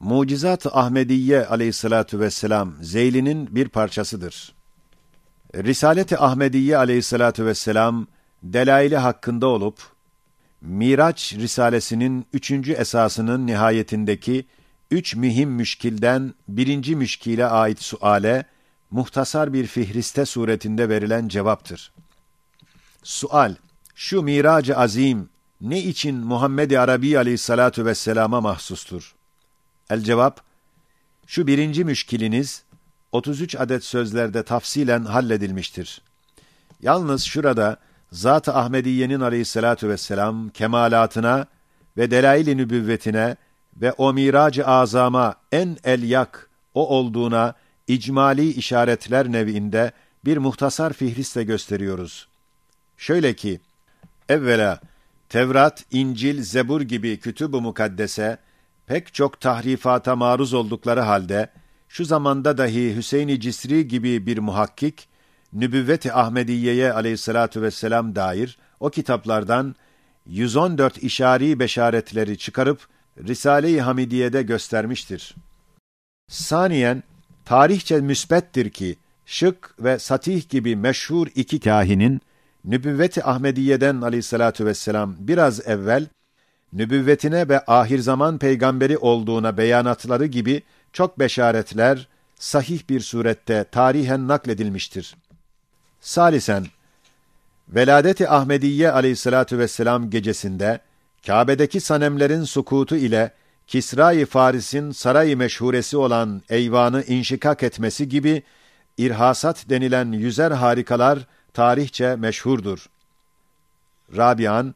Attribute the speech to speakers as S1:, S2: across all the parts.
S1: Mucizat-ı Ahmediye aleyhissalatu vesselam Zeyli'nin bir parçasıdır. Risalet-i Ahmediye aleyhissalatu vesselam delaili hakkında olup Miraç Risalesinin üçüncü esasının nihayetindeki üç mühim müşkilden birinci müşkile ait suale muhtasar bir fihriste suretinde verilen cevaptır. Sual, şu mirac azim ne için Muhammed-i Arabi aleyhissalatu vesselama mahsustur? El cevap, şu birinci müşkiliniz 33 adet sözlerde tafsilen halledilmiştir. Yalnız şurada Zat-ı Ahmediye'nin aleyhissalatu vesselam kemalatına ve delail-i nübüvvetine ve o mirac-ı azama en elyak o olduğuna icmali işaretler nevinde bir muhtasar fihristle gösteriyoruz. Şöyle ki, evvela Tevrat, İncil, Zebur gibi kütüb-ü mukaddese pek çok tahrifata maruz oldukları halde şu zamanda dahi Hüseyin-i Cisri gibi bir muhakkik Nübüvvet-i Ahmediye'ye aleyhissalatu vesselam dair o kitaplardan 114 işari beşaretleri çıkarıp Risale-i Hamidiye'de göstermiştir. Saniyen, tarihçe müsbettir ki, Şık ve Satih gibi meşhur iki kahinin, Nübüvvet-i Ahmediye'den aleyhissalatu vesselam biraz evvel, nübüvvetine ve ahir zaman peygamberi olduğuna beyanatları gibi çok beşaretler, sahih bir surette tarihen nakledilmiştir. Salisen, Veladet-i Ahmediye aleyhissalatu vesselam gecesinde, Kâbe'deki sanemlerin sukutu ile Kisra-i Faris'in saray meşhuresi olan eyvanı inşikak etmesi gibi irhasat denilen yüzer harikalar tarihçe meşhurdur. Rabian,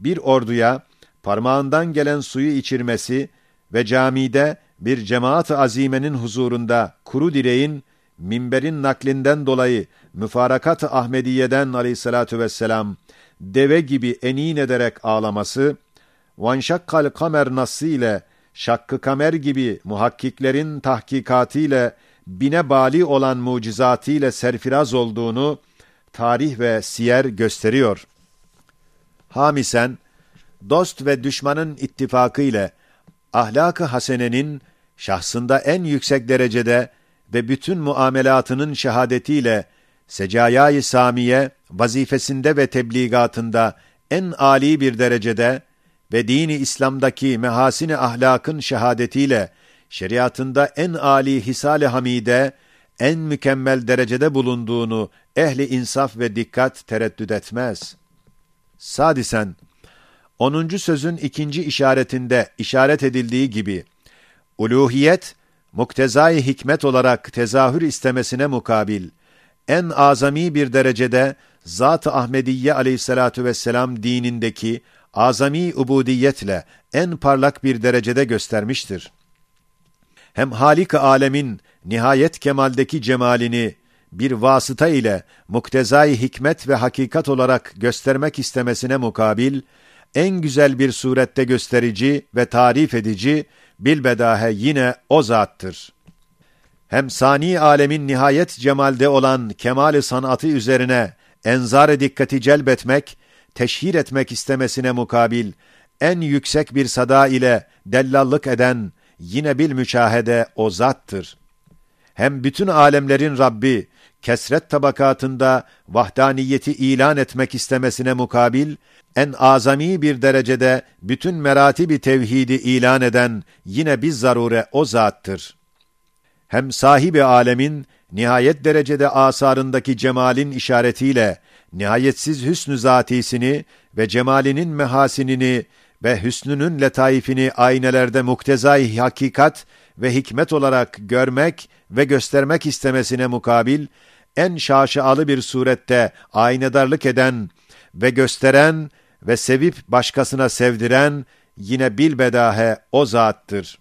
S1: bir orduya parmağından gelen suyu içirmesi ve camide bir cemaat-ı azimenin huzurunda kuru direğin minberin naklinden dolayı müfarakat-ı Ahmediye'den aleyhissalatu vesselam deve gibi enin ederek ağlaması, vanşakkal kamer nassı ile şakkı kamer gibi muhakkiklerin tahkikatı ile bine bali olan mucizatı ile serfiraz olduğunu tarih ve siyer gösteriyor. Hamisen, dost ve düşmanın ittifakı ile ahlak-ı hasenenin şahsında en yüksek derecede ve bütün muamelatının şehadetiyle Secaya-i Samiye vazifesinde ve tebligatında en âli bir derecede ve dini İslam'daki mehasini ahlakın şehadetiyle şeriatında en âli hisal-i hamide en mükemmel derecede bulunduğunu ehli insaf ve dikkat tereddüt etmez. Sadisen 10. sözün ikinci işaretinde işaret edildiği gibi uluhiyet muktezai hikmet olarak tezahür istemesine mukabil en azami bir derecede Zat-ı Ahmediye aleyhissalatu vesselam dinindeki azami ubudiyetle en parlak bir derecede göstermiştir. Hem Halik-i alemin nihayet kemaldeki cemalini bir vasıta ile muktezai hikmet ve hakikat olarak göstermek istemesine mukabil, en güzel bir surette gösterici ve tarif edici, bilbedahe yine o zattır. Hem sani alemin nihayet cemalde olan kemal-i sanatı üzerine enzar dikkati celbetmek, teşhir etmek istemesine mukabil, en yüksek bir sada ile dellallık eden, yine bil müşahede o zattır. Hem bütün alemlerin Rabbi, kesret tabakatında vahdaniyeti ilan etmek istemesine mukabil, en azami bir derecede bütün meratibi tevhidi ilan eden yine biz zarure o zattır. Hem sahibi alemin nihayet derecede asarındaki cemalin işaretiyle nihayetsiz hüsnü zatisini ve cemalinin mehasinini ve hüsnünün letaifini aynelerde muktezai hakikat ve hikmet olarak görmek ve göstermek istemesine mukabil, en şaşalı bir surette aynedarlık eden ve gösteren ve sevip başkasına sevdiren yine bilbedahe o zattır.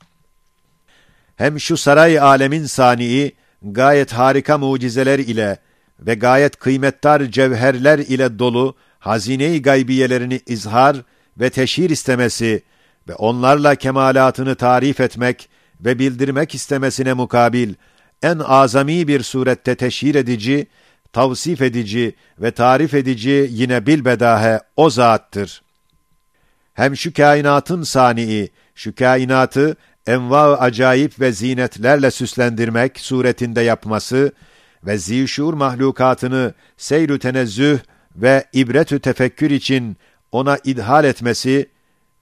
S1: Hem şu saray alemin sani'i gayet harika mucizeler ile ve gayet kıymettar cevherler ile dolu hazine-i gaybiyelerini izhar ve teşhir istemesi ve onlarla kemalatını tarif etmek ve bildirmek istemesine mukabil en azami bir surette teşhir edici, tavsif edici ve tarif edici yine bilbedahe o zattır. Hem şu kainatın sani'i, şu kainatı enva acayip ve zinetlerle süslendirmek suretinde yapması ve zişur mahlukatını seyru tenezzüh ve ibretü tefekkür için ona idhal etmesi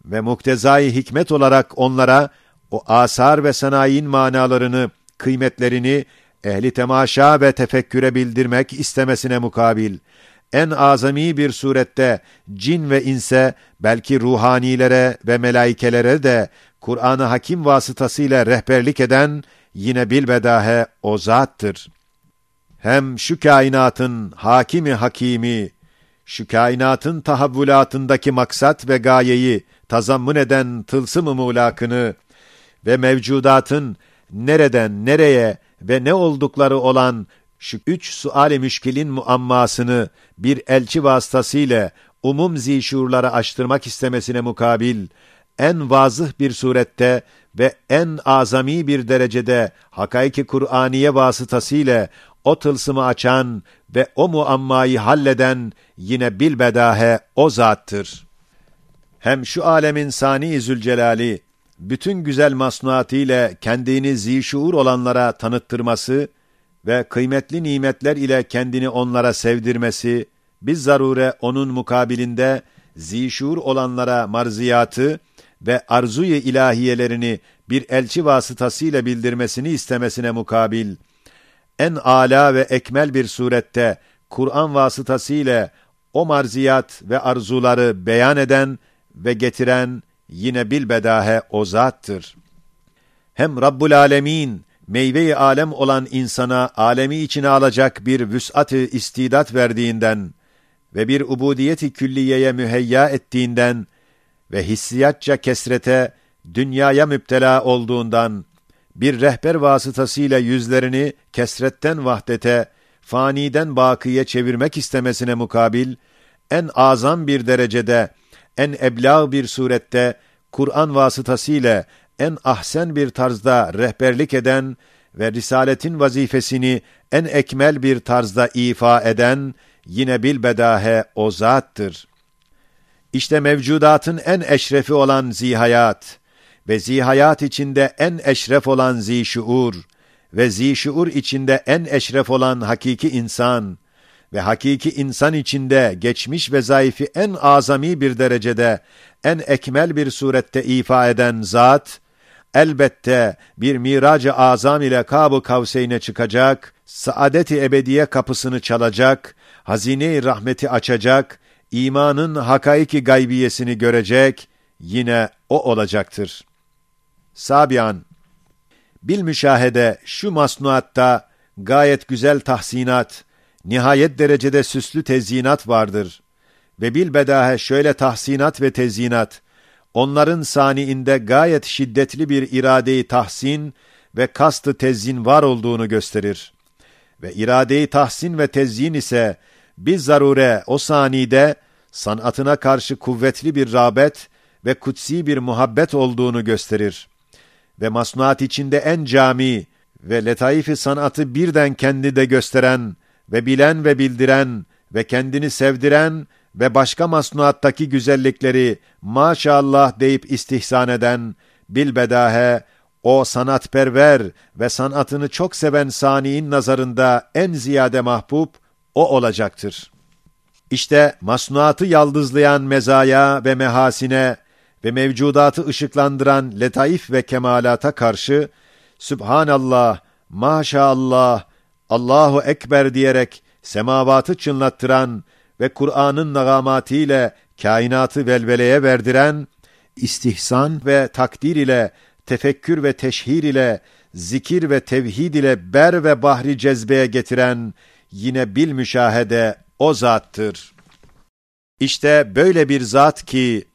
S1: ve muktezai hikmet olarak onlara o asar ve sanayin manalarını, kıymetlerini ehli temaşa ve tefekküre bildirmek istemesine mukabil, en azami bir surette cin ve inse, belki ruhanilere ve melaikelere de Kur'an-ı Hakim vasıtasıyla rehberlik eden yine bilbedahe o zattır. Hem şu kainatın hakimi hakimi, şu kainatın tahavvülatındaki maksat ve gayeyi tazammun eden tılsım-ı mulakını ve mevcudatın nereden nereye ve ne oldukları olan şu üç sual-i müşkilin muammasını bir elçi vasıtasıyla umum zişurlara açtırmak istemesine mukabil, en vazıh bir surette ve en azami bir derecede hakaiki Kur'aniye vasıtasıyla o tılsımı açan ve o muammayı halleden yine bilbedahe o zattır. Hem şu alemin sani Zülcelali, bütün güzel masnuatıyla kendini zişuur olanlara tanıttırması ve kıymetli nimetler ile kendini onlara sevdirmesi, biz zarure onun mukabilinde zişuur olanlara marziyatı ve arzuyu ilahiyelerini bir elçi vasıtasıyla bildirmesini istemesine mukabil, en âlâ ve ekmel bir surette Kur'an vasıtasıyla o marziyat ve arzuları beyan eden ve getiren yine bilbedahe o zattır. Hem Rabbul Alemin, meyve-i alem olan insana alemi içine alacak bir vüs'at-ı istidat verdiğinden ve bir ubudiyet-i külliyeye müheyya ettiğinden ve hissiyatça kesrete, dünyaya müptela olduğundan, bir rehber vasıtasıyla yüzlerini kesretten vahdete, faniden bakiye çevirmek istemesine mukabil, en azam bir derecede, en eblag bir surette, Kur'an vasıtasıyla en ahsen bir tarzda rehberlik eden ve risaletin vazifesini en ekmel bir tarzda ifa eden, yine bilbedahe o zattır. İşte mevcudatın en eşrefi olan zihayat ve zihayat içinde en eşref olan zişuur ve zişuur içinde en eşref olan hakiki insan ve hakiki insan içinde geçmiş ve zayıfı en azami bir derecede, en ekmel bir surette ifa eden zat, elbette bir miracı azam ile Kab-ı çıkacak, saadet-i ebediye kapısını çalacak, hazine-i rahmeti açacak, imanın hakaiki gaybiyesini görecek, yine o olacaktır. Sabian, bil müşahede şu masnuatta gayet güzel tahsinat, nihayet derecede süslü tezyinat vardır. Ve bilbedahe şöyle tahsinat ve tezyinat, onların saniinde gayet şiddetli bir iradeyi tahsin ve kastı tezyin var olduğunu gösterir. Ve iradeyi tahsin ve tezyin ise, biz zarure o sanide, sanatına karşı kuvvetli bir rağbet ve kutsi bir muhabbet olduğunu gösterir. Ve masnuat içinde en cami ve letaifi sanatı birden kendi de gösteren ve bilen ve bildiren ve kendini sevdiren ve başka masnuattaki güzellikleri maşallah deyip istihsan eden bilbedahe o sanatperver ve sanatını çok seven saniin nazarında en ziyade mahbub o olacaktır. İşte masnuatı yaldızlayan mezaya ve mehasine ve mevcudatı ışıklandıran letaif ve kemalata karşı Sübhanallah, maşallah, Allahu Ekber diyerek semavatı çınlattıran ve Kur'an'ın nagamatiyle kainatı velveleye verdiren, istihsan ve takdir ile, tefekkür ve teşhir ile, zikir ve tevhid ile ber ve bahri cezbeye getiren, yine bil müşahede o zattır. İşte böyle bir zat ki,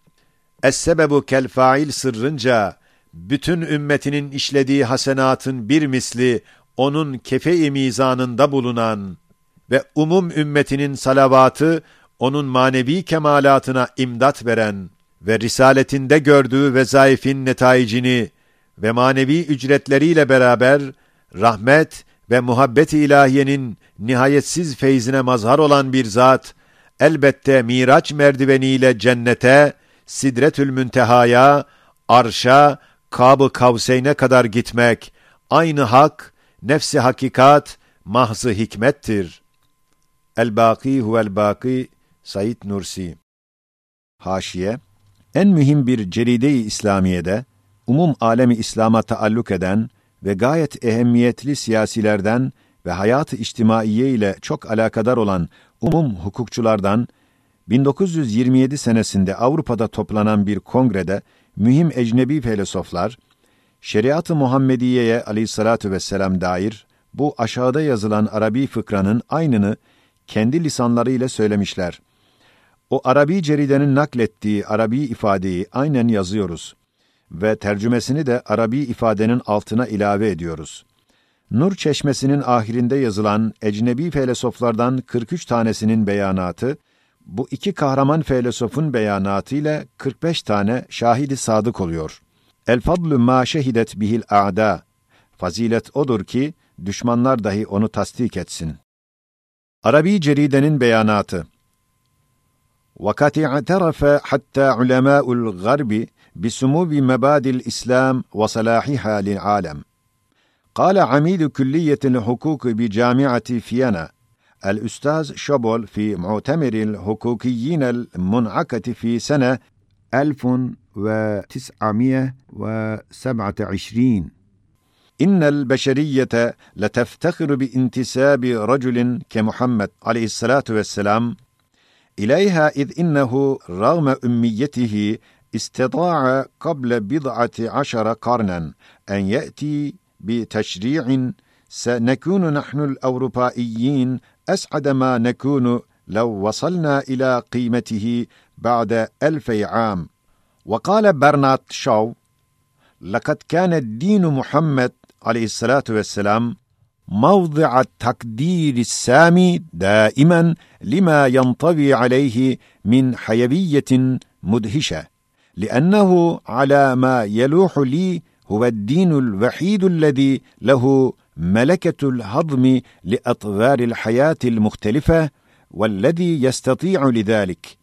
S1: Es-sebebu kel fail sırrınca, bütün ümmetinin işlediği hasenatın bir misli, onun kefe-i mizanında bulunan ve umum ümmetinin salavatı, onun manevi kemalatına imdat veren ve risaletinde gördüğü vezaifin netaicini ve manevi ücretleriyle beraber, rahmet ve muhabbet-i ilahiyenin nihayetsiz feyzine mazhar olan bir zat, elbette miraç merdiveniyle cennete, sidretül müntehaya, arşa, Kab-ı Kavseyn'e kadar gitmek, aynı hak, nefsi hakikat, mahzı hikmettir. El-Baki huvel-Baki, Said Nursi Haşiye, en mühim bir ceride-i İslamiye'de, umum alemi İslam'a taalluk eden ve gayet ehemmiyetli siyasilerden ve hayat-ı içtimaiye ile çok alakadar olan umum hukukçulardan 1927 senesinde Avrupa'da toplanan bir kongrede mühim ecnebi filozoflar şeriat-ı Muhammediye'ye aleyhissalatu vesselam dair bu aşağıda yazılan Arabi fıkranın aynını kendi lisanlarıyla söylemişler. O Arabi ceridenin naklettiği Arabi ifadeyi aynen yazıyoruz ve tercümesini de Arabi ifadenin altına ilave ediyoruz. Nur Çeşmesi'nin ahirinde yazılan ecnebi filozoflardan 43 tanesinin beyanatı, bu iki kahraman filozofun beyanatı ile 45 tane şahidi sadık oluyor. El fadlu ma şehidet bihil a'da. Fazilet odur ki düşmanlar dahi onu tasdik etsin. Arabi ceridenin beyanatı وقد اعترف حتى علماء الغرب بسمو مبادئ الإسلام وصلاحها للعالم قال عميد كلية الحقوق بجامعة فيينا الأستاذ شوبول في معتمر الحقوقيين المنعقد في سنة 1927 إن البشرية لتفتخر بانتساب رجل كمحمد عليه الصلاة والسلام إليها إذ إنه رغم أميته استطاع قبل بضعة عشر قرنا أن يأتي بتشريع سنكون نحن الأوروبائيين أسعد ما نكون لو وصلنا إلى قيمته بعد ألفي عام. وقال برنارد شاو لقد كان الدين محمد عليه الصلاة والسلام موضع التقدير السامي دائما لما ينطوي عليه من حيوية مدهشة لأنه على ما يلوح لي هو الدين الوحيد الذي له ملكة الهضم لأطوار الحياة المختلفة والذي يستطيع لذلك.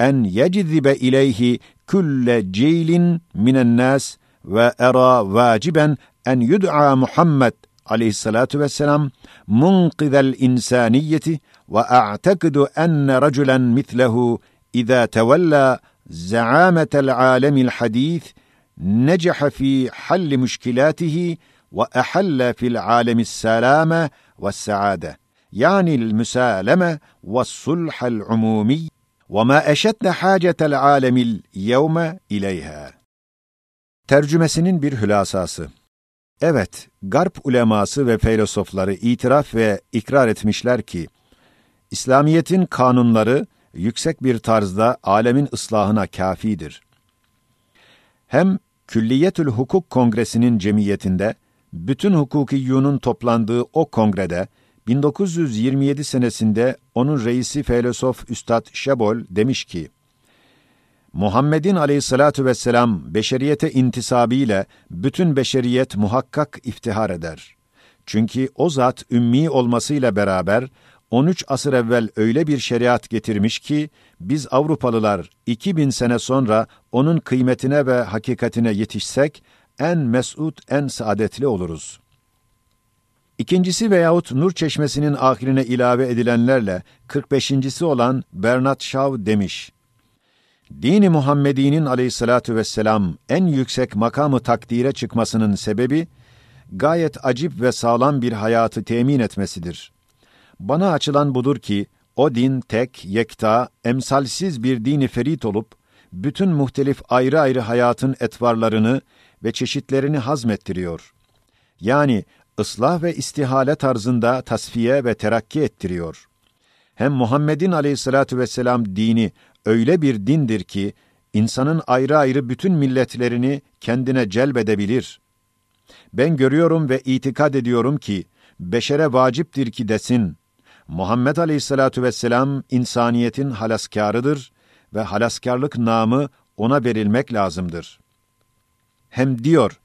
S1: أن يجذب إليه كل جيل من الناس وأرى واجبا أن يدعى محمد عليه الصلاة والسلام منقذ الإنسانية وأعتقد أن رجلا مثله إذا تولى زعامة العالم الحديث نجح في حل مشكلاته وأحل في العالم السلامة والسعادة يعني المسالمة والصلح العمومي. وما أشد حاجة العالم اليوم إليها Tercümesinin bir hülasası. Evet, Garp uleması ve filozofları itiraf ve ikrar etmişler ki, İslamiyet'in kanunları yüksek bir tarzda alemin ıslahına kafidir. Hem Külliyetül Hukuk Kongresi'nin cemiyetinde, bütün hukukiyyunun toplandığı o kongrede, 1927 senesinde onun reisi filozof Üstad Şebol demiş ki, Muhammed'in aleyhissalatu vesselam beşeriyete intisabiyle bütün beşeriyet muhakkak iftihar eder. Çünkü o zat ümmi olmasıyla beraber 13 asır evvel öyle bir şeriat getirmiş ki biz Avrupalılar 2000 sene sonra onun kıymetine ve hakikatine yetişsek en mesut, en saadetli oluruz. İkincisi veyahut Nur Çeşmesi'nin ahirine ilave edilenlerle 45.si olan Bernard Shaw demiş. Dini Muhammedi'nin aleyhissalatu vesselam en yüksek makamı takdire çıkmasının sebebi, gayet acip ve sağlam bir hayatı temin etmesidir. Bana açılan budur ki, o din tek, yekta, emsalsiz bir dini ferit olup, bütün muhtelif ayrı ayrı hayatın etvarlarını ve çeşitlerini hazmettiriyor. Yani ıslah ve istihale tarzında tasfiye ve terakki ettiriyor. Hem Muhammed'in aleyhissalatu vesselam dini öyle bir dindir ki, insanın ayrı ayrı bütün milletlerini kendine celbedebilir. Ben görüyorum ve itikad ediyorum ki, beşere vaciptir ki desin, Muhammed Aleyhisselatu Vesselam insaniyetin halaskârıdır ve halaskarlık namı ona verilmek lazımdır. Hem diyor,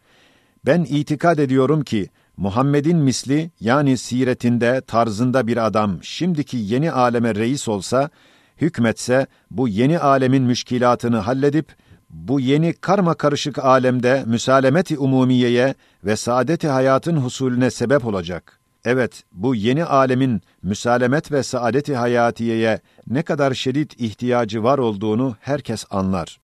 S1: ben itikad ediyorum ki Muhammed'in misli yani siretinde, tarzında bir adam şimdiki yeni aleme reis olsa, hükmetse bu yeni alemin müşkilatını halledip bu yeni karma karışık alemde müsalemeti umumiyeye ve saadeti hayatın husulüne sebep olacak. Evet, bu yeni alemin müsalemet ve saadeti hayatiyeye ne kadar şiddet ihtiyacı var olduğunu herkes anlar.